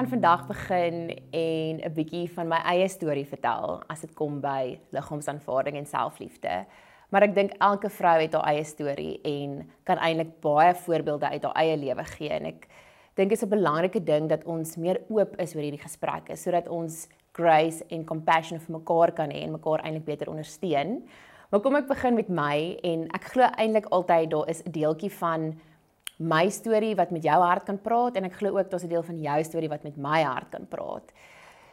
gaan vandag begin en 'n bietjie van my eie storie vertel as dit kom by liggaamsaanvaarding en selfliefde. Maar ek dink elke vrou het haar eie storie en kan eintlik baie voorbeelde uit haar eie lewe gee en ek dink dit is 'n belangrike ding dat ons meer oop is oor hierdie gesprekke sodat ons grace en compassion vir mekaar kan hê en mekaar eintlik beter ondersteun. Maar kom ek begin met my en ek glo eintlik altyd daar is 'n deeltjie van my storie wat met jou hart kan praat en ek glo ook daar's 'n deel van jou storie wat met my hart kan praat.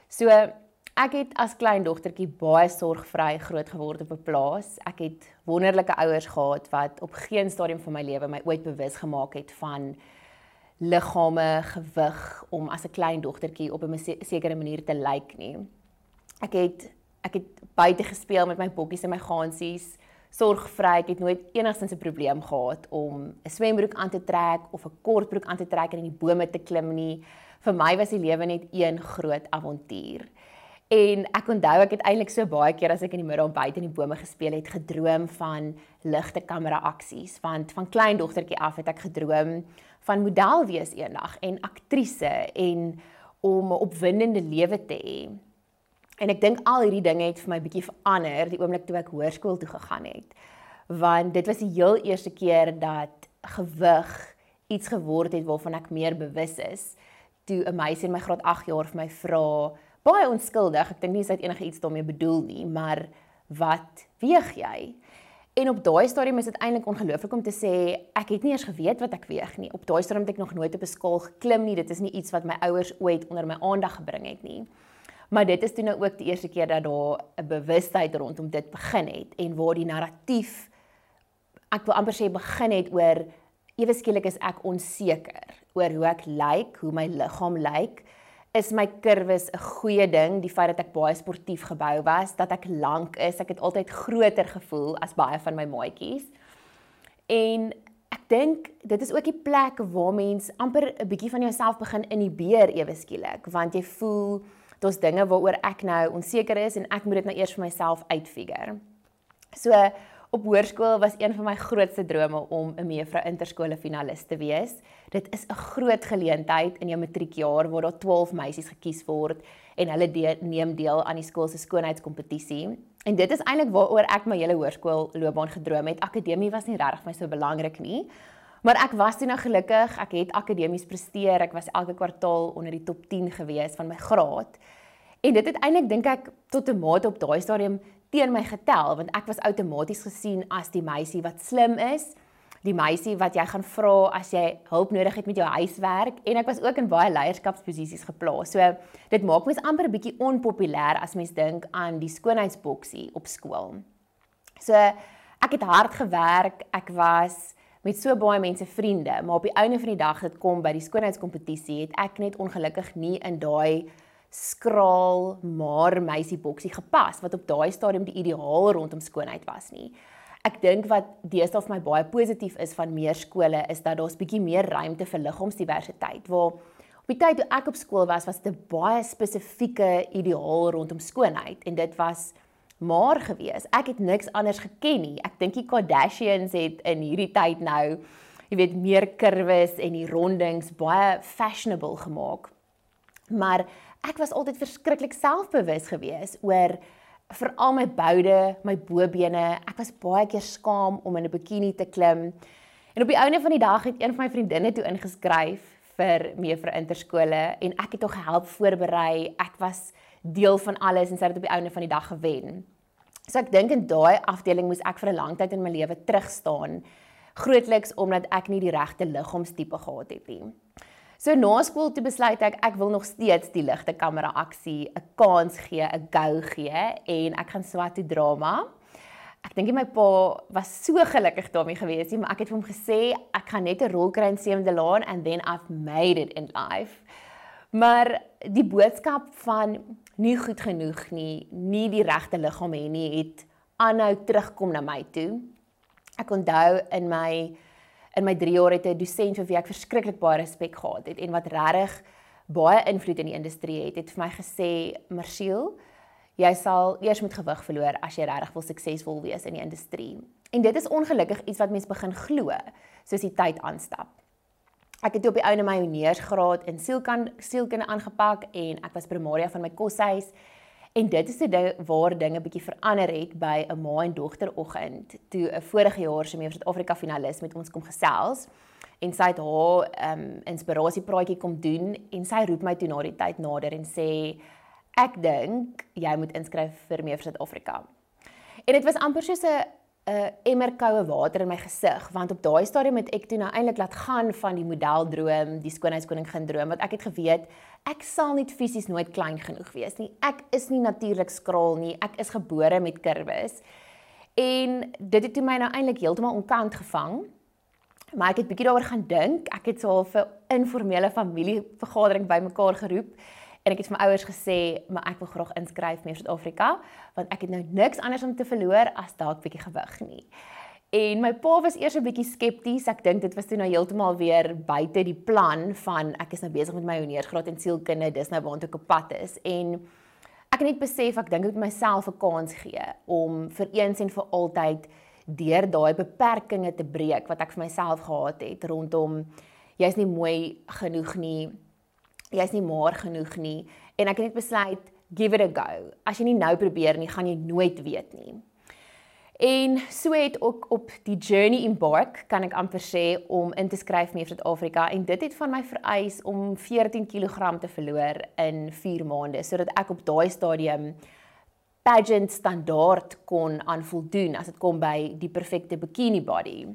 So ek het as klein dogtertjie baie sorgvry groot geword op 'n plaas. Ek het wonderlike ouers gehad wat op geen stadium van my lewe my ooit bewus gemaak het van liggame, gewig om as 'n klein dogtertjie op 'n sekere manier te lyk nie. Ek het ek het buite gespeel met my bokkies en my gansies sorgvry. Ek het nooit enigstens 'n probleem gehad om 'n swembroek aan te trek of 'n kortbroek aan te trek en in die bome te klim nie. Vir my was die lewe net een groot avontuur. En ek onthou ek het eintlik so baie keer as ek in die middag buite in die bome gespeel het, gedroom van ligte kamera aksies, want van klein dogtertjie af het ek gedroom van model wees eendag en aktrise en om 'n opwindende lewe te hê. En ek dink al hierdie dinge het vir my bietjie verander die oomblik toe ek hoërskool toe gegaan het. Want dit was die heel eerste keer dat gewig iets geword het waarvan ek meer bewus is. Toe 'n meisie in my graad 8 jaar vir my vra, baie onskuldig, ek dink nie sy het enige iets daarmee bedoel nie, maar wat weeg jy? En op daai stadium is dit eintlik ongelooflik om te sê ek het nie eers geweet wat ek weeg nie. Op daai stadium het ek nog nooit op 'n skaal geklim nie. Dit is nie iets wat my ouers ooit onder my aandag gebring het nie. Maar dit is toe nou ook die eerste keer dat daar 'n bewustheid rondom dit begin het en waar die narratief ek wil amper sê begin het oor ewe skielik is ek onseker oor hoe ek lyk, hoe my liggaam lyk. Is my kurwes 'n goeie ding? Die feit dat ek baie sportief gebou was, dat ek lank is, ek het altyd groter gevoel as baie van my maatjies. En ek dink dit is ook die plek waar mens amper 'n bietjie van jouself begin inhibeer ewe skielik, want jy voel daar's dinge waaroor ek nou onseker is en ek moet dit nou eers vir myself uitfigure. So op hoërskool was een van my grootste drome om 'n mevrou interskole finalis te wees. Dit is 'n groot geleentheid in jou matriekjaar waar daar 12 meisies gekies word en hulle de neem deel aan die skool se skoonheidskompetisie. En dit is eintlik waaroor ek my hele hoërskool loopbaan gedroom het. Akademie was nie regtig vir my so belangrik nie. Maar ek was toe nou gelukkig, ek het akademies presteer. Ek was elke kwartaal onder die top 10 gewees van my graad. En dit het eintlik dink ek tot 'n mate op daai stadium teen my getel want ek was outomaties gesien as die meisie wat slim is, die meisie wat jy gaan vra as jy hulp nodig het met jou huiswerk en ek was ook in baie leierskapsposisies geplaas. So dit maak mens amper 'n bietjie onpopulêr as mens dink aan die skoonheidsboksie op skool. So ek het hard gewerk, ek was met so baie mense vriende, maar op die einde van die dag het kom by die skoonheidskompetisie het ek net ongelukkig nie in daai skraal maar meisie boksie gepas wat op daai stadium die ideaal rondom skoonheid was nie. Ek dink wat deesdae vir my baie positief is van meer skole is dat daar's bietjie meer ruimte vir liggaamsdiversiteit waar op die tyd toe ek op skool was was dit 'n baie spesifieke ideaal rondom skoonheid en dit was maar gewees. Ek het niks anders geken nie. Ek dink die Kardashians het in hierdie tyd nou, jy weet, meer kurwes en die rondings baie fashionable gemaak. Maar ek was altyd verskriklik selfbewus geweest oor veral my boude, my bobene. Ek was baie keer skaam om in 'n bikini te klim. En op die einde van die dag het een van my vriendinne toe ingeskryf vir mevrou interskole en ek het hom gehelp voorberei. Ek was deel van alles en sy het op die einde van die dag gewen. So ek dink in daai afdeling moes ek vir 'n lang tyd in my lewe terugstaan. Grootliks omdat ek nie die regte liggaamstipe gehad het nie. So na skool toe besluit ek ek wil nog steeds die ligte kamera aksie 'n kans gee, 'n go gee en ek gaan swat toe drama. Ek dink my pa was so gelukkig daarmee gewees, maar ek het vir hom gesê ek gaan net 'n rol kry in Seemde Laan and then I've made it in life. Maar die boodskap van nie goed genoeg nie, nie die regte liggaam hê nie, het aanhou terugkom na my toe. Ek onthou in my in my 3 jaar het 'n dosent vir wie ek verskriklik baie respek gehad het en wat regtig baie invloed in die industrie het, het vir my gesê, "Marsiel, jy sal eers met gewig verloor as jy regtig wil suksesvol wees in die industrie." En dit is ongelukkig iets wat mense begin glo soos die tyd aanstap. Ek het op die ouene my honeursgraad in sielkunde sielkunde aangepak en ek was primaria van my koshuis. En dit is die ding waar dinge bietjie verander het by 'n ma en dogter oggend toe 'n vorige jaar se meer Suid-Afrika finalis met ons kom gesels en sy het haar ehm um, inspirasiepraatjie kom doen en sy roep my toe na die tyd nader en sê ek dink jy moet inskryf vir meer Suid-Afrika. En dit was amper soos 'n 'n emmer koue water in my gesig want op daai stadium het ek toe nou eintlik laat gaan van die modeldroom, die skoonheidskoningin droom wat ek het geweet ek sal nie fisies nooit klein genoeg wees nie. Ek is nie natuurlik skraal nie. Ek is gebore met kurwes. En dit het toe my nou eintlik heeltemal onkant gevang. Maar ek het bietjie daaroor gaan dink. Ek het so 'n informele familievergadering bymekaar geroep En ek het vir my ouers gesê, "Maar ek wil graag inskryf meer Suid-Afrika, want ek het nou niks anders om te verloor as dalk bietjie gewig nie." En my pa was eers 'n bietjie skepties. Ek dink dit was toe nou heeltemal weer buite die plan van ek is nou besig met my honeursgraad in sielkunde, dis nou waantoe ek op pad is. En ek het net besef ek dink ek moet myself 'n kans gee om vir eens en vir altyd deur daai beperkings te breek wat ek vir myself gehad het rondom jy's nie mooi genoeg nie jy's nie maar genoeg nie en ek het net besluit give it a go. As jy nie nou probeer nie, gaan jy nooit weet nie. En so het ook op die journey embark kan ek amper sê om in te skryf mee vir Suid-Afrika en dit het van my vereis om 14 kg te verloor in 4 maande sodat ek op daai stadium pageant standaard kon aan voldoen as dit kom by die perfekte bikini body.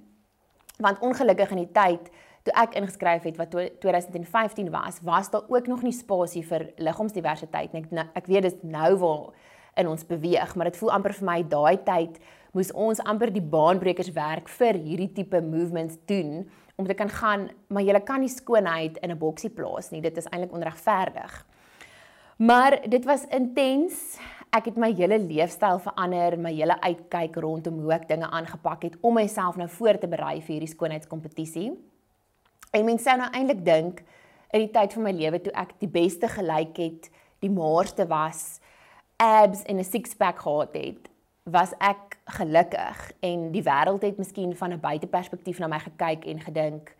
Want ongelukkig in die tyd toe ek ingeskryf het wat 2015 was, was daar ook nog nie spasie vir liggaamsdiversiteit nie. Ek, nou, ek weet dit nou waar in ons beweeg, maar dit voel amper vir my daai tyd moes ons amper die baanbrekers werk vir hierdie tipe movements doen om te kan gaan, maar jy kan nie skoonheid in 'n boksie plaas nie. Dit is eintlik onregverdig. Maar dit was intens. Ek het my hele leefstyl verander, my hele uitkyk rondom hoe ek dinge aangepak het om myself nou voor te berei vir hierdie skoonheidskompetisie. En mense sou nou eintlik dink in die tyd van my lewe toe ek die beste gelyk het, die mooiste was, abs en 'n six-pack gehad het, was ek gelukkig en die wêreld het miskien van 'n buiteperspektief na my gekyk en gedink,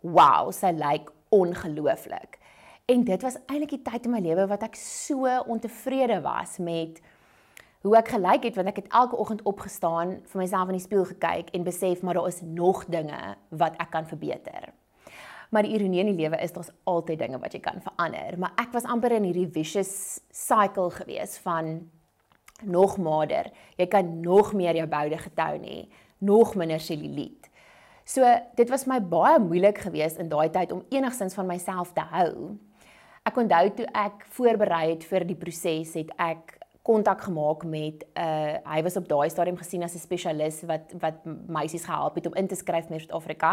"Wow, sy lyk ongelooflik." En dit was eintlik die tyd in my lewe wat ek so ontevrede was met hoe ek gelyk het want ek het elke oggend opgestaan, vir myself in die spieël gekyk en besef maar daar is nog dinge wat ek kan verbeter. Maar die ironie in die lewe is daar's altyd dinge wat jy kan verander, maar ek was amper in hierdie vicious cycle gewees van nog mader. Jy kan nog meer jou boude getou nie, nog minder selluliet. So dit was my baie moeilik geweest in daai tyd om enigstens van myself te hou. Ek onthou toe ek voorberei het vir die proses, het ek kontak gemaak met 'n uh, hy was op daai stadium gesien as 'n spesialis wat wat meisies gehelp het om in te skryf vir Suid-Afrika.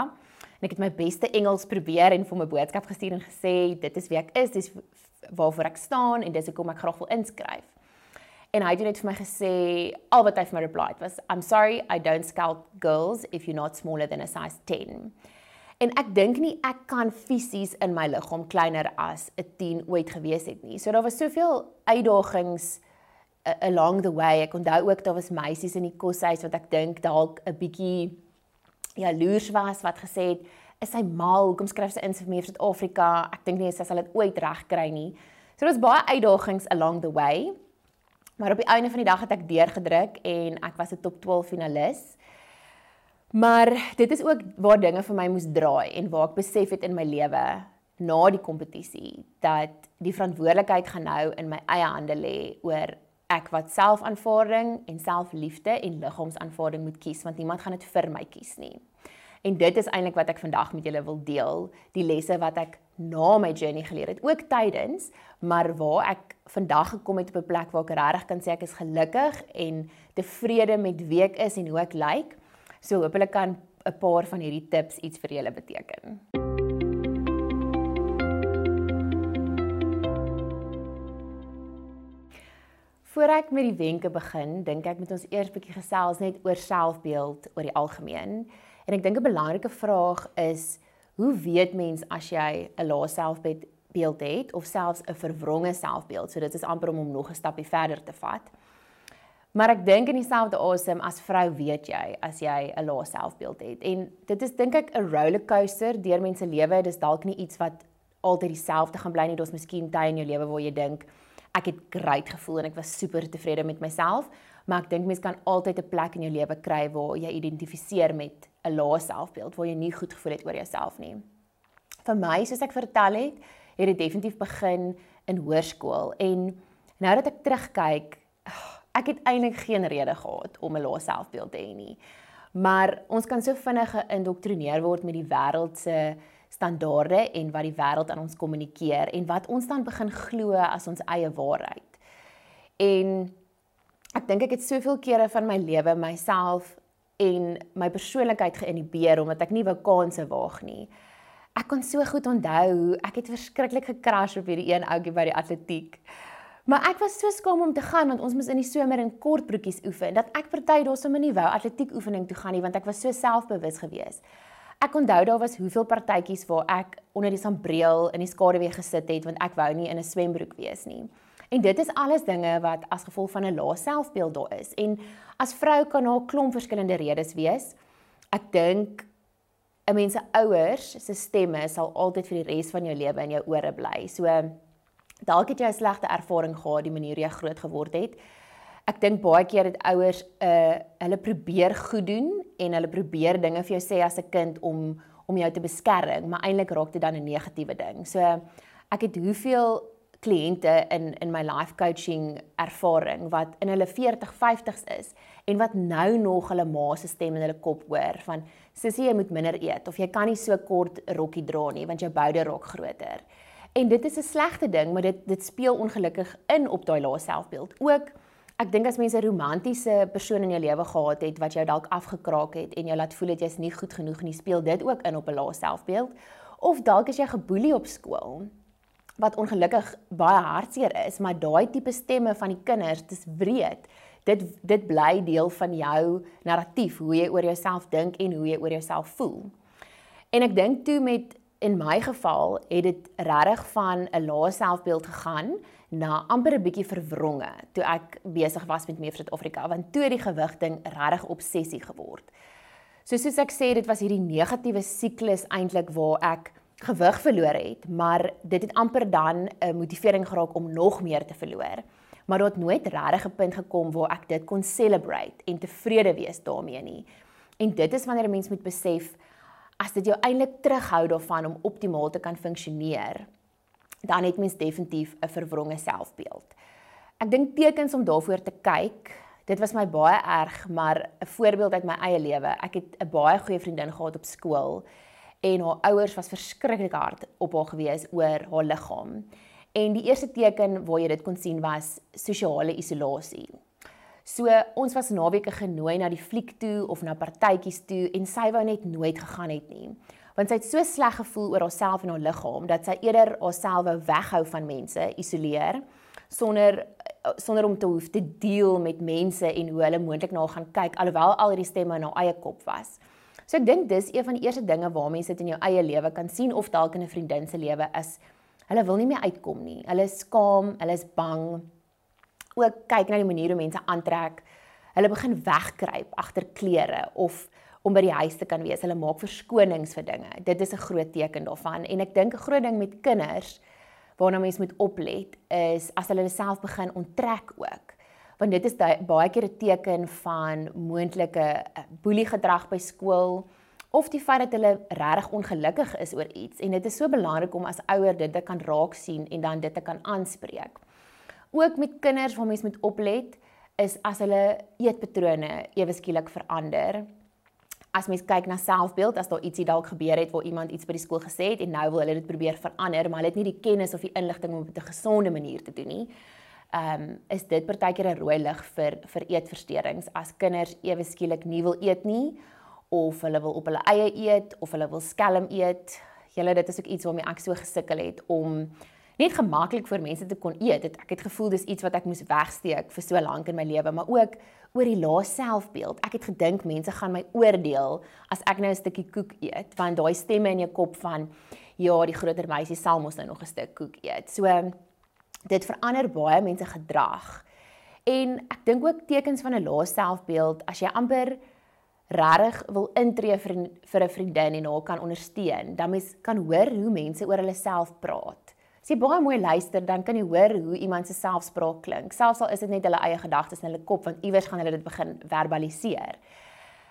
En ek het my beste Engels probeer en vir my boodskap gestuur en gesê dit is wie ek is, dis waarvoor ek staan en dis hoekom ek graag wil inskryf. En hy het net vir my gesê al wat hy vir my replied was I'm sorry I don't scout girls if you're not smaller than a size 10. En ek dink nie ek kan fisies in my liggaam kleiner as 'n 10 ooit gewees het nie. So daar was soveel uitdagings along the way. Ek onthou ook daar was meisies in die koshuis wat ek dink dalk 'n bietjie jaloers was wat gesê het, "Is sy mal? Hoekom skryf sy in vir meer Suid-Afrika? Ek dink nie sy sal dit ooit regkry nie." So daar's baie uitdagings along the way. Maar op die einde van die dag het ek deurgedruk en ek was 'n top 12 finalis. Maar dit is ook waar dinge vir my moes draai en waar ek besef het in my lewe na die kompetisie dat die verantwoordelikheid gaan nou in my eie hande lê oor ek wat selfaanvaarding en selfliefde en liggaamsaanvaarding moet kies want niemand gaan dit vir my kies nie. En dit is eintlik wat ek vandag met julle wil deel, die lesse wat ek na my journey geleer het, ook tydens, maar waar ek vandag gekom het op 'n plek waar ek regtig kan sê ek is gelukkig en tevrede met wie ek is en hoe ek lyk. So hopelik kan 'n paar van hierdie tips iets vir julle beteken. Voor ek met die wenke begin, dink ek moet ons eers 'n bietjie gesels net oor selfbeeld oor die algemeen. En ek dink 'n belangrike vraag is hoe weet mens as jy 'n lae selfbeeld het of selfs 'n verwronge selfbeeld? So dit is amper om hom nog 'n stapie verder te vat. Maar ek dink in dieselfde asem as vrou weet jy as jy 'n lae selfbeeld het. En dit is dink ek 'n rollercoaster deur mense lewe. Dis dalk nie iets wat altyd dieselfde gaan bly nie. Daar's miskien tye in jou lewe waar jy dink ek het great gevoel en ek was super tevrede met myself, maar ek dink mense kan altyd 'n plek in jou lewe kry waar jy identifiseer met 'n lae selfbeeld, waar jy nie goed gevoel het oor jouself nie. Vir my, soos ek vertel het, het dit definitief begin in hoërskool en nou dat ek terugkyk, ek het eintlik geen rede gehad om 'n lae selfbeeld te hê nie. Maar ons kan so vinnig geïndoktrineer word met die wêreld se standaarde en wat die wêreld aan ons kommunikeer en wat ons dan begin glo as ons eie waarheid. En ek dink ek het soveel kere van my lewe myself en my persoonlikheid geïnhibeer omdat ek nie wou kansse waag nie. Ek kon so goed onthou hoe ek het verskriklik gekrash op hierdie een ouetjie by die atletiek. Maar ek was so skaam om te gaan want ons moes in die somer in kort broekies oefen. Dat ek party daar sommer nie wou atletiek oefening toe gaan nie want ek was so selfbewus geweest. Ek onthou daar was hoeveel partytjies waar ek onder die sambreel in die skaduwee gesit het want ek wou nie in 'n swembroek wees nie. En dit is alles dinge wat as gevolg van 'n lae selfbeeld daar is. En as vrou kan daar 'n klomp verskillende redes wees. Ek dink 'n mens se ouers se stemme sal altyd vir die res van jou lewe in jou ore bly. So dalk het jy 'n slegte ervaring gehad die manier jy groot geword het. Ek dink baie keer het ouers 'n uh, hulle probeer goed doen en hulle probeer dinge vir jou sê as 'n kind om om jou te beskerm, maar eintlik raak dit dan 'n negatiewe ding. So ek het hoeveel kliënte in in my life coaching ervaring wat in hulle 40, 50s is en wat nou nog hulle ma se stem in hulle kop hoor van sussie jy moet minder eet of jy kan nie so kort rokkie dra nie want jou boude raak groter. En dit is 'n slegte ding, maar dit dit speel ongelukkig in op daai lae selfbeeld. Ook ek dink as mense 'n romantiese persoon in jou lewe gehad het wat jou dalk afgekraak het en jou laat voel dat jy's nie goed genoeg nie, speel dit ook in op 'n lae selfbeeld. Of dalk as jy geboelie op skool wat ongelukkig baie hartseer is, maar daai tipe stemme van die kinders, dis wreed. Dit dit bly deel van jou narratief, hoe jy oor jouself dink en hoe jy oor jouself voel. En ek dink toe met in my geval het dit regtig van 'n lae selfbeeld gegaan na amper 'n bietjie verwronge toe ek besig was met Mevrou Afrika want toe die gewig ding regtig obsessie geword. So soos ek sê dit was hierdie negatiewe siklus eintlik waar ek gewig verloor het, maar dit het amper dan 'n motivering geraak om nog meer te verloor. Maar daar het nooit regtig 'n punt gekom waar ek dit kon celebrate en tevrede wees daarmee nie. En dit is wanneer 'n mens moet besef as dit jou eintlik terughou daarvan om optimaal te kan funksioneer, dan het mens definitief 'n verwronge selfbeeld. Ek dink tekens om daarvoor te kyk, dit was my baie erg, maar 'n voorbeeld uit my eie lewe. Ek het 'n baie goeie vriendin gehad op skool en haar ouers was verskriklik hard op haar gewees oor haar liggaam. En die eerste teken waar jy dit kon sien was sosiale isolasie. So ons was naweke genooi na die fliek toe of na partytjies toe en sy wou net nooit gegaan het nie. Want sy het so sleg gevoel oor haarself en haar liggaam dat sy eerder haarself wou weghou van mense, isoleer sonder sonder om te hoef te deel met mense en hoe hulle moontlik na haar gaan kyk alhoewel al hierdie stemme in haar eie kop was. So ek dink dis een van die eerste dinge waar mense dit in jou eie lewe kan sien of dalk in 'n vriendin se lewe is. Hulle wil nie meer uitkom nie. Hulle is skaam, hulle is bang, ook kyk na die manier hoe mense aantrek. Hulle begin wegkruip agter klere of om by die huis te kan wees. Hulle maak verskonings vir dinge. Dit is 'n groot teken daarvan en ek dink 'n groot ding met kinders waarna mens moet oplet is as hulle self begin onttrek ook. Want dit is baie keer 'n teken van moontlike eh, boelie gedrag by skool of die feit dat hulle regtig ongelukkig is oor iets en dit is so belangrik om as ouer dit te kan raak sien en dan dit te kan aanspreek ook met kinders waar mens moet oplet is as hulle eetpatrone ewe skielik verander. As mens kyk na selfbeeld, as daar ietsie dalk gebeur het waar iemand iets by die skool gesê het en nou wil hulle dit probeer verander, maar hulle het nie die kennis of die inligting om dit op 'n gesonde manier te doen nie. Ehm um, is dit partykeer 'n rooi lig vir vir eetversteurings as kinders ewe skielik nie wil eet nie of hulle wil op hulle eie eet of hulle wil skelm eet. Julle dit is ook iets waarmee ek so gesukkel het om net gemaklik vir mense te kon eet. Het, ek het gevoel dis iets wat ek moes wegsteek vir so lank in my lewe, maar ook oor die lae selfbeeld. Ek het gedink mense gaan my oordeel as ek nou 'n stukkie koek eet, want daai stemme in jou kop van ja, die groter meisie sal mos nou nog 'n stuk koek eet. So dit verander baie mense gedrag. En ek dink ook tekens van 'n lae selfbeeld as jy amper regtig wil intree vir vir 'n vriendin en haar kan ondersteun, dan mens kan hoor hoe mense oor hulle self praat. As jy baie mooi luister, dan kan jy hoor hoe iemand se selfspraak klink. Selfs al is dit net hulle eie gedagtes in hulle kop, want iewers gaan hulle dit begin verbaliseer.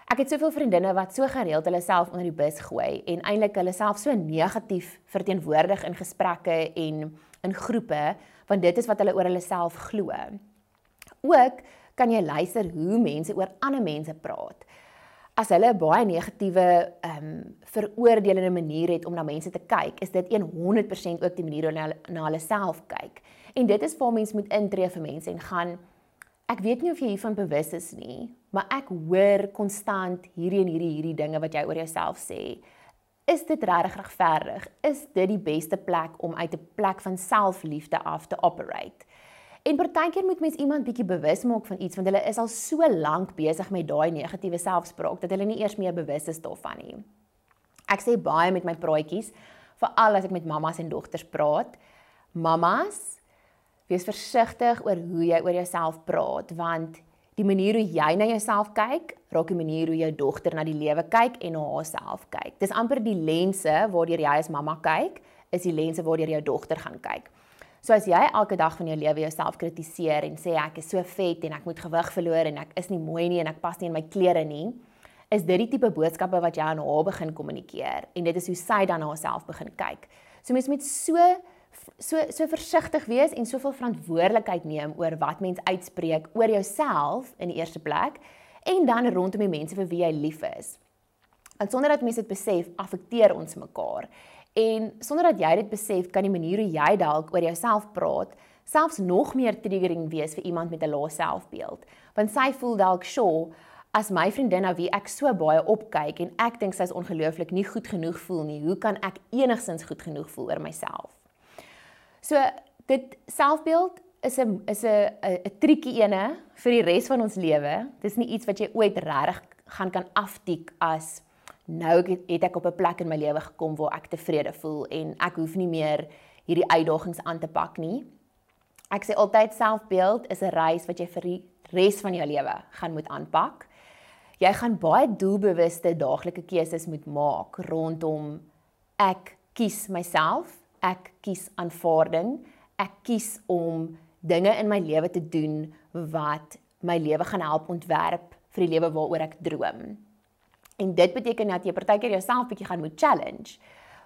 Ek het soveel vriendinne wat so gereeld hulle self onder die bus gooi en eintlik hulle self so negatief verteenwoordig in gesprekke en in groepe, want dit is wat hulle oor hulle self glo. Ook kan jy luister hoe mense oor ander mense praat as hulle 'n baie negatiewe ehm um, veroordelende manier het om na mense te kyk, is dit 100% ook die manier hoe hulle na hulle self kyk. En dit is waar mens moet intree vir mense en gaan ek weet nie of jy hiervan bewus is nie, maar ek hoor konstant hierdie en hierdie hierdie dinge wat jy oor jouself sê. Is dit regtig regverdig? Is dit die beste plek om uit 'n plek van selfliefde af te operate? En partykeer moet mens iemand bietjie bewus maak van iets want hulle is al so lank besig met daai negatiewe selfspraak dat hulle nie eers meer bewus is daarvan nie. Ek sê baie met my praatjies, veral as ek met mammas en dogters praat, mammas, wees versigtig oor hoe jy oor jouself praat want die manier hoe jy na jouself kyk, raak die manier hoe jou dogter na die lewe kyk en na haarself kyk. Dis amper die lense waardeur jy as mamma kyk, is die lense waardeur jou dogter gaan kyk. So as jy elke dag van jou lewe jouself kritiseer en sê ek is so vet en ek moet gewig verloor en ek is nie mooi nie en ek pas nie in my klere nie, is dit die tipe boodskappe wat jy aan haar begin kommunikeer en dit is hoe sy dan na haarself begin kyk. So mens moet so so so versigtig wees en soveel verantwoordelikheid neem oor wat mens uitspreek oor jouself in die eerste plek en dan rondom die mense vir wie jy lief is. En sonder dat mense dit besef, affekteer ons mekaar. En sonder dat jy dit besef, kan die manier hoe jy dalk oor jouself praat, selfs nog meer triggering wees vir iemand met 'n lae selfbeeld. Want sy voel dalk, "Sjoe, as my vriendin na wie ek so baie opkyk en ek dink sy is ongelooflik nie goed genoeg voel nie, hoe kan ek enigsins goed genoeg voel oor myself?" So, dit selfbeeld is 'n is 'n 'n triekie ene vir die res van ons lewe. Dis nie iets wat jy ooit regtig gaan kan aftik as nou het ek op 'n plek in my lewe gekom waar ek tevrede voel en ek hoef nie meer hierdie uitdagings aan te pak nie. Ek sê altyd selfbeeld is 'n reis wat jy vir die res van jou lewe gaan moet aanpak. Jy gaan baie doelbewuste daaglikse keuses moet maak rondom ek kies myself, ek kies aanvaarding, ek kies om dinge in my lewe te doen wat my lewe gaan help ontwerp vir die lewe waaroor ek droom. En dit beteken dat jy partykeer jouself bietjie gaan moet challenge.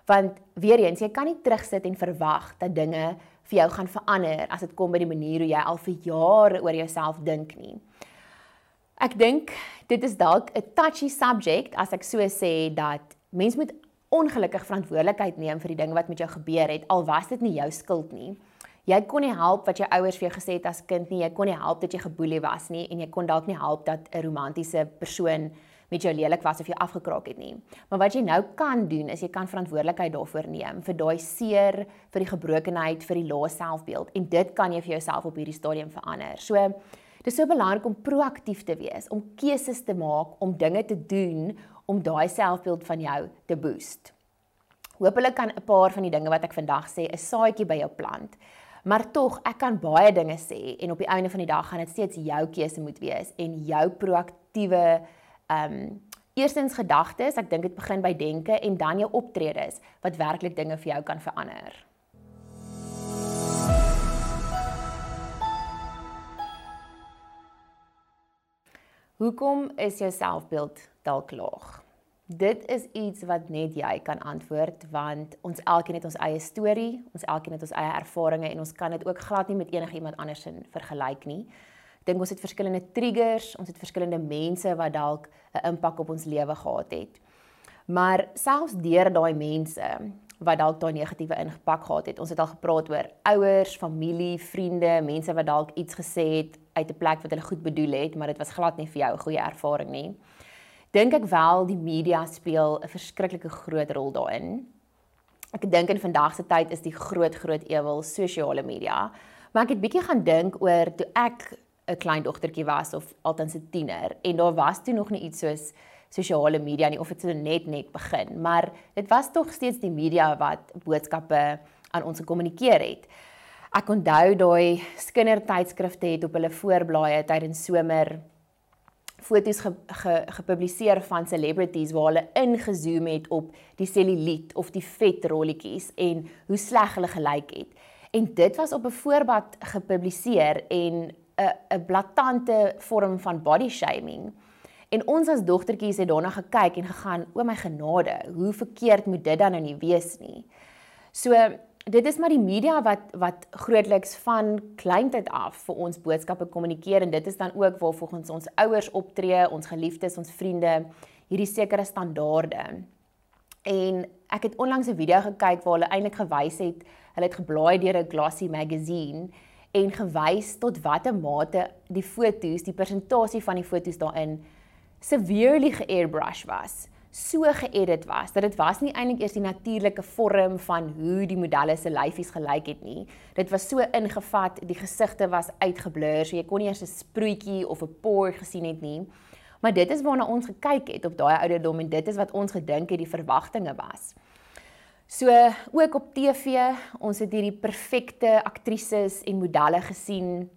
Want weer eens, jy kan nie terugsit en verwag dat dinge vir jou gaan verander as dit kom by die manier hoe jy al vir jare oor jouself dink nie. Ek dink dit is dalk 'n touchy subject as ek so sê dat mens moet ongelukkig verantwoordelikheid neem vir die dinge wat met jou gebeur het al was dit nie jou skuld nie. Jy kon nie help wat jou ouers vir jou gesê het as kind nie. Jy kon nie help dat jy geboelie was nie en jy kon dalk nie help dat 'n romantiese persoon met jou lelik was of jy afgekraak het nie. Maar wat jy nou kan doen is jy kan verantwoordelikheid daarvoor neem vir daai seer, vir die gebrokenheid, vir die lae selfbeeld en dit kan jy vir jouself op hierdie stadium verander. So dit is so belangrik om proaktief te wees, om keuses te maak, om dinge te doen om daai selfbeeld van jou te boost. Hoopelik kan 'n paar van die dinge wat ek vandag sê 'n saadjie by jou plant. Maar tog, ek kan baie dinge sê en op die einde van die dag gaan dit steeds jou keuse moet wees en jou proaktiewe ehm um, eerstens gedagtes, ek dink dit begin by denke en dan jou optredes wat werklik dinge vir jou kan verander. Hoekom is jou selfbeeld dalk laag? Dit is iets wat net jy kan antwoord want ons elkeen het ons eie storie, ons elkeen het ons eie ervarings en ons kan dit ook glad nie met enigiemand anders in vergelyk nie dink ons het verskillende triggers, ons het verskillende mense wat dalk 'n impak op ons lewe gehad het. Maar selfs deur daai mense wat dalk daai negatiewe impak gehad het, ons het al gepraat oor ouers, familie, vriende, mense wat dalk iets gesê het uit 'n plek wat hulle goed bedoel het, maar dit was glad nie vir jou 'n goeie ervaring nie. Dink ek wel die media speel 'n verskriklike groot rol daarin. Ek dink in vandag se tyd is die groot groot ewel sosiale media. Maar ek het bietjie gaan dink oor toe ek 'n klein dogtertjie was of altens 'n tiener en daar was toe nog nie iets soos sosiale media nie of dit so net net begin, maar dit was tog steeds die media wat boodskappe aan ons gekommunikeer het. Ek onthou daai skinder tydskrifte het op hulle voorblaaie tydens somer foto's ge, ge, gepubliseer van celebrities waar hulle ingezoom het op die selluliet of die vetrolletjies en hoe sleg hulle gelyk het. En dit was op 'n voorblad gepubliseer en 'n 'n blaatante vorm van body shaming. En ons as dogtertjies het daarna gekyk en gegaan, o my genade, hoe verkeerd moet dit dan nou nie wees nie. So dit is maar die media wat wat grootliks van kleintyd af vir ons boodskappe kommunikeer en dit is dan ook waar volgens ons ouers optree, ons geliefdes, ons vriende, hierdie sekere standaarde. En ek het onlangs 'n video gekyk waar hulle eintlik gewys het, hulle het geblaai deur 'n glossy magazine en gewys tot watter mate die fotos, die persentasie van die fotos daarin severely ge-airbrush was so geëdit was dat dit was nie eintlik eers die natuurlike vorm van hoe die modelle se lyfies gelyk het nie. Dit was so ingevat, die gesigte was uitgeblur, so jy kon nie eers 'n sproetjie of 'n pore gesien het nie. Maar dit is waarna ons gekyk het op daai ouderdom en dit is wat ons gedink het die verwagtinge was. So ook op TV, ons het hierdie perfekte aktrises en modelle gesien.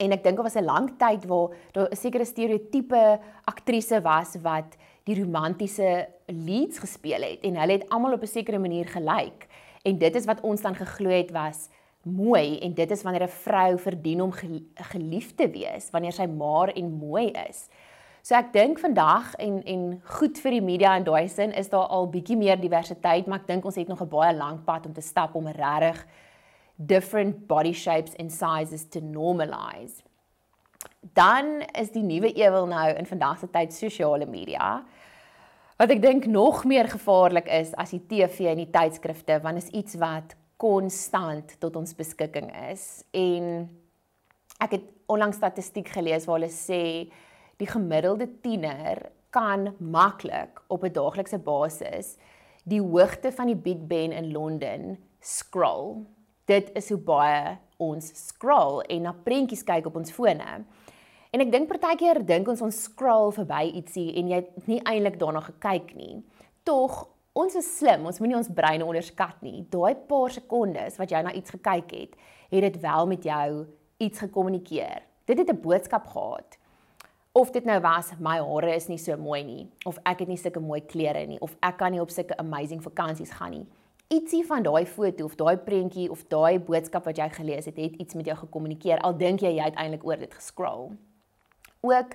En ek dink dit was 'n lang tyd waar daar 'n sekere stereotipe aktrise was wat die romantiese leads gespeel het en hulle het almal op 'n sekere manier gelyk en dit is wat ons dan geglo het was mooi en dit is wanneer 'n vrou verdien om geliefd te wees wanneer sy maar en mooi is. So ek dink vandag en en goed vir die media in daai sin is daar al bietjie meer diversiteit, maar ek dink ons het nog 'n baie lank pad om te stap om regtig different body shapes and sizes to normalize dan is die nuwe ewel nou in vandag se tyd sosiale media. Wat ek dink nog meer gevaarlik is as die TV en die tydskrifte want is iets wat konstant tot ons beskikking is. En ek het onlangs statistiek gelees waar hulle sê die gemiddelde tiener kan maklik op 'n daaglikse basis die hoogte van die Big Ben in Londen scroll. Dit is hoe baie ons scroll en na prentjies kyk op ons fone. En ek dink partykeer dink ons ons scroll verby ietsie en jy het nie eintlik daarna gekyk nie. Tog, ons is slim, ons moenie ons breine onderskat nie. Daai paar sekondes wat jy na iets gekyk het, het dit wel met jou iets gekommunikeer. Dit het 'n boodskap gehad. Of dit nou was my hare is nie so mooi nie of ek het nie sulke mooi klere nie of ek kan nie op sulke amazing vakansies gaan nie. Ietsie van daai foto of daai prentjie of daai boodskap wat jy gelees het, het iets met jou gekommunikeer al dink jy jy het eintlik oor dit gescroll ook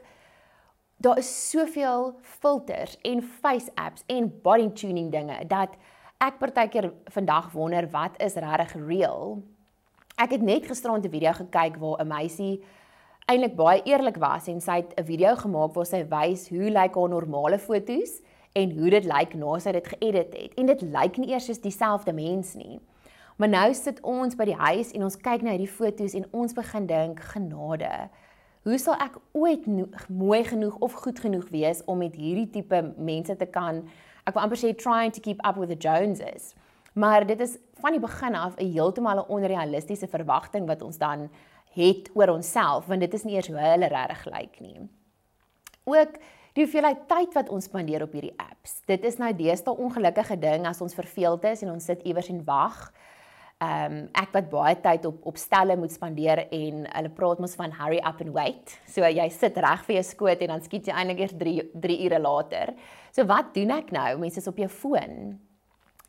daar is soveel filters en face apps en body tuning dinge dat ek partykeer vandag wonder wat is regtig real. Ek het net gisterand 'n video gekyk waar 'n meisie eintlik baie eerlik was en sy het 'n video gemaak waar sy wys hoe lyk haar normale fotos en hoe dit lyk na sy dit geëdit het. En dit lyk nie eers soos dieselfde mens nie. Maar nou sit ons by die huis en ons kyk na hierdie fotos en ons begin dink genade hoe sal ek ooit mooi genoeg of goed genoeg wees om met hierdie tipe mense te kan ek wil amper sê trying to keep up with the Joneses. Maar dit is van die begin af 'n heeltemal 'n onrealistiese verwagting wat ons dan het oor onsself want dit is nie eers hoe hulle regtig lyk nie. Ook die hoeveelheid tyd wat ons spandeer op hierdie apps. Dit is nou deesdae ongelukkige ding as ons verveeld is en ons sit iewers en wag Ehm um, ek wat baie tyd op op stelle moet spandeer en hulle praat mos van hurry up and wait. So jy sit reg vir jou skoot en dan skiet jy eintlik eers 3 3 ure later. So wat doen ek nou? Mense is op jou foon.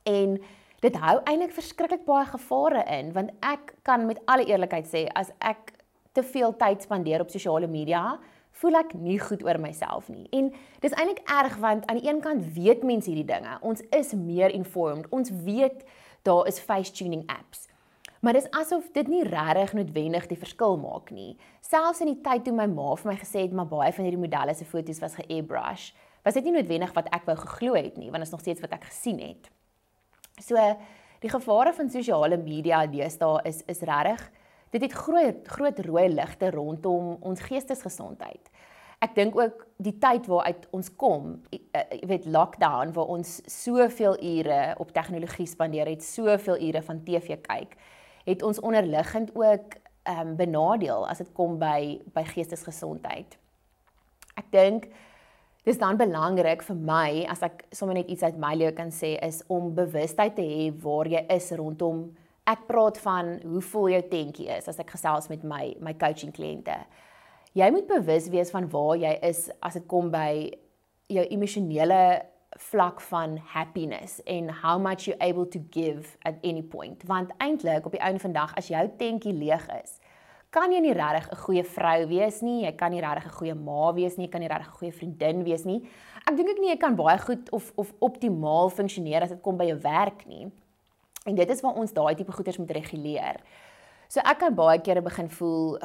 En dit hou eintlik verskriklik baie gevare in want ek kan met alle eerlikheid sê as ek te veel tyd spandeer op sosiale media, voel ek nie goed oor myself nie. En dis eintlik erg want aan die een kant weet mense hierdie dinge. Ons is meer informed. Ons weet daar is face tuning apps. Maar dis asof dit nie regtig noodwendig die verskil maak nie. Selfs in die tyd toe my ma vir my gesê het maar baie van hierdie modelle se foto's was ge-airbrush, was dit nie noodwendig wat ek wou geglo het nie, want dit is nog steeds wat ek gesien het. So die gevare van sosiale media deesdae is is regtig dit het groot groot rooi ligte rondom ons geestesgesondheid ek dink ook die tyd waaruit ons kom, eh, jy weet lockdown waar ons soveel ure op tegnologie spandeer het, soveel ure van TV kyk, het ons onderliggend ook ehm um, benadeel as dit kom by by geestesgesondheid. Ek dink dis dan belangrik vir my as ek sommer net iets uit my lewe kan sê is om bewustheid te hê waar jy is rondom ek praat van hoe vol jou tentjie is as ek gesels met my my coaching kliënte. Jy moet bewus wees van waar jy is as dit kom by jou emosionele vlak van happiness en how much you able to give at any point. Want eintlik op die einde van dag as jou tentjie leeg is, kan jy nie regtig 'n goeie vrou wees nie, jy kan nie regtig 'n goeie ma wees nie, jy kan nie regtig 'n goeie vriendin wees nie. Ek dink ek nie jy kan baie goed of of optimaal funksioneer as dit kom by jou werk nie. En dit is waar ons daai tipe goeders moet reguleer. So ek kan baie kere begin voel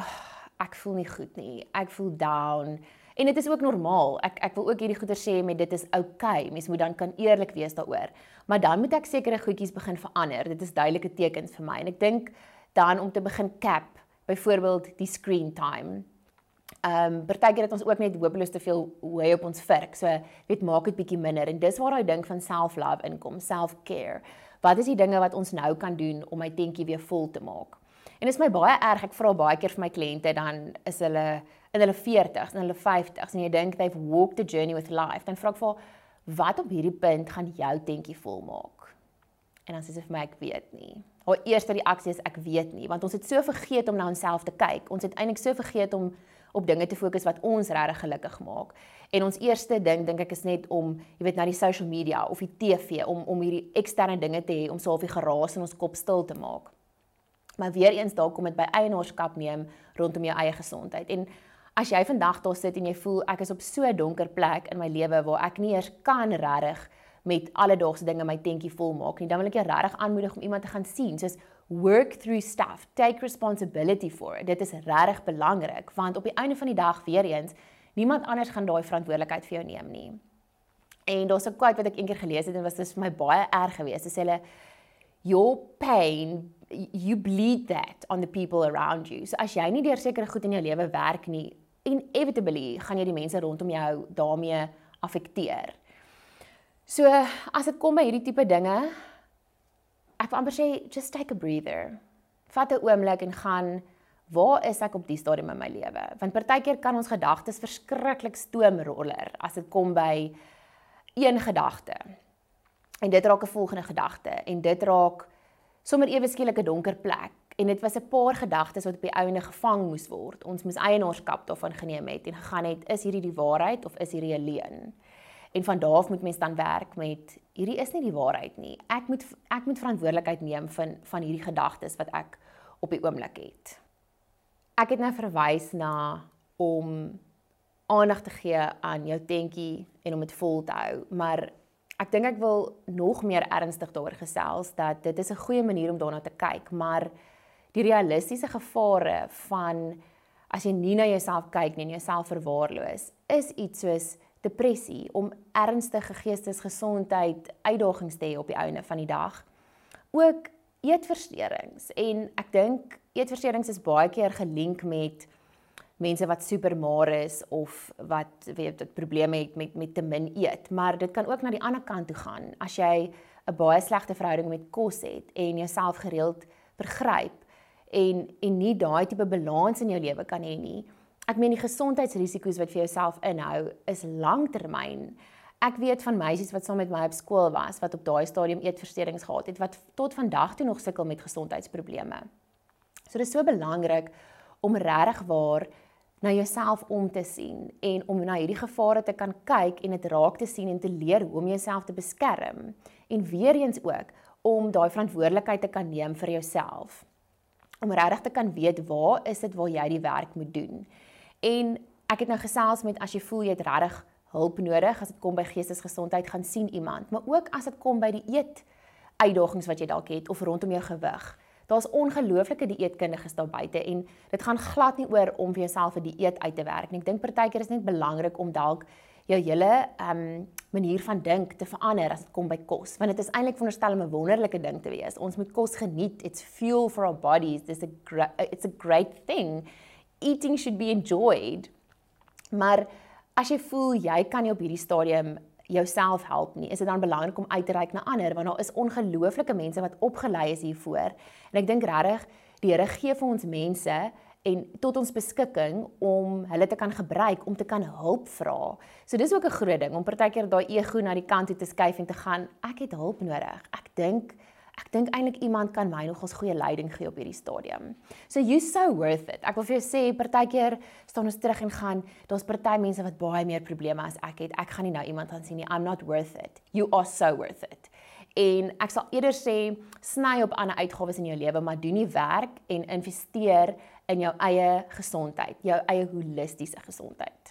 ek voel nie goed nie. Ek voel down. En dit is ook normaal. Ek ek wil ook hierdie goeie sê met dit is oukei. Okay. Mens moet dan kan eerlik wees daaroor. Maar dan moet ek sekere goedjies begin verander. Dit is duidelike tekens vir my. En ek dink dan om te begin cap, byvoorbeeld die screen time. Ehm um, partykeer het ons ook net hopeloos te veel hoe op ons virk. So weet maak dit bietjie minder en dis waar daai ding van self-love inkom, self-care. Wat is die dinge wat ons nou kan doen om my tentjie weer vol te maak? En dit is my baie erg. Ek vra baie keer vir my kliënte dan is hulle in hulle 40s en hulle 50s en jy dink they've walked the journey with life. Dan vra ek vir wat op hierdie punt gaan jou tentjie vol maak? En dan sê sy vir my ek weet nie. Haar eerste reaksie is ek weet nie, want ons het so vergeet om na onsself te kyk. Ons het eintlik so vergeet om op dinge te fokus wat ons regtig gelukkig maak. En ons eerste ding dink ek is net om, jy weet, na die social media of die TV om om hierdie eksterne dinge te hê om so 'n bietjie geraas in ons kop stil te maak. Maar weer eens daar kom dit by eienaarskap neem rondom jou eie gesondheid. En as jy vandag daar sit en jy voel ek is op so 'n donker plek in my lewe waar ek nie eers kan regtig met alledaagse dinge my tentjie vol maak nie, dan wil ek jou regtig aanmoedig om iemand te gaan sien. Soos work through stuff, take responsibility for it. Dit is regtig belangrik want op die einde van die dag weer eens niemand anders gaan daai verantwoordelikheid vir jou neem nie. En daar's 'n quote wat ek eendag gelees het en was dit vir my baie erg geweest. Dit sê hulle your pain you bleed that on the people around you. So as jy nie deur sekere goed in jou lewe werk nie, inevitably gaan jy die mense rondom jou daarmee affekteer. So as dit kom by hierdie tipe dinge, ek wil amper sê just take a breather. Vat 'n oomblik en gaan waar is ek op die stadium in my lewe? Want partykeer kan ons gedagtes verskriklik stoomroller as dit kom by een gedagte. En dit raak 'n volgende gedagte en dit raak sommer ewe skielik 'n donker plek en dit was 'n paar gedagtes wat op die ouene gevang moes word. Ons moes eienaarskap daarvan geneem het en gegaan het, is hierdie die waarheid of is hierdie 'n leuen? En van daar af moet mens dan werk met hierdie is nie die waarheid nie. Ek moet ek moet verantwoordelikheid neem van van hierdie gedagtes wat ek op die oomblik het. Ek het nou verwys na om aandag te gee aan jou tentjie en om dit vol te hou, maar ek dink ek wil nog meer ernstig daaroor gesels dat dit is 'n goeie manier om daarna te kyk, maar die realistiese gevare van as jy nie na jouself kyk nie en jouself verwaarloos, is iets soos depressie, om ernstige geestesgesondheid uitdagings te hê op die einde van die dag. Ook eetversteurings en ek dink eetversteurings is baie keer gelink met mense wat supermaar is of wat weet dit probleme het met met te min eet, maar dit kan ook na die ander kant toe gaan. As jy 'n baie slegte verhouding met kos het en jouself gereeld vergryp en en nie daai tipe balans in jou lewe kan hê nie, Ek meen die gesondheidsrisiko's wat vir jouself inhou is langtermyn. Ek weet van meisies wat saam met my op skool was wat op daai stadium eetversteurings gehad het wat tot vandag toe nog sukkel met gesondheidsprobleme. So dit is so belangrik om regtig waar na jouself om te sien en om na hierdie gevare te kan kyk en dit raak te sien en te leer hoe om jouself te beskerm en weer eens ook om daai verantwoordelikheid te kan neem vir jouself. Om regtig te kan weet waar is dit waar jy die werk moet doen. En ek het nou gesels met as jy voel jy het regtig hulp nodig as dit kom by geestesgesondheid gaan sien iemand, maar ook as dit kom by die eet uitdagings wat jy dalk het of rondom jou gewig. Daar's ongelooflike dieetkundiges daar buite en dit gaan glad nie oor om vir jouself 'n die dieet uit te werk nie. Ek dink partykeer is net belangrik om dalk jou hele ehm um, manier van dink te verander as dit kom by kos, want dit is eintlik veronderstel om 'n wonderlike ding te wees. Ons moet kos geniet. It's fuel for our bodies. This a it's a great thing eating should be enjoyed. Maar as jy voel jy kan nie op hierdie stadium jouself help nie, is dit dan belangrik om uit te reik na ander want daar is ongelooflike mense wat opgelei is hiervoor. En ek dink regtig die Here gee vir ons mense en tot ons beskikking om hulle te kan gebruik om te kan hulp vra. So dis ook 'n groot ding om partykeer daai ego na die kant toe te skuif en te gaan, ek het hulp nodig. Ek dink ek dink eintlik iemand kan my nogals goeie leiding gee op hierdie stadium. So you so worth it. Ek wil vir jou sê partykeer staan ons terug en gaan, daar's party mense wat baie meer probleme as ek het. Ek gaan nie nou iemand aan sien nie. I'm not worth it. You are so worth it. En ek sal eerder sê sny op ander uitgawes in jou lewe, maar doen die werk en investeer in jou eie gesondheid, jou eie holistiese gesondheid.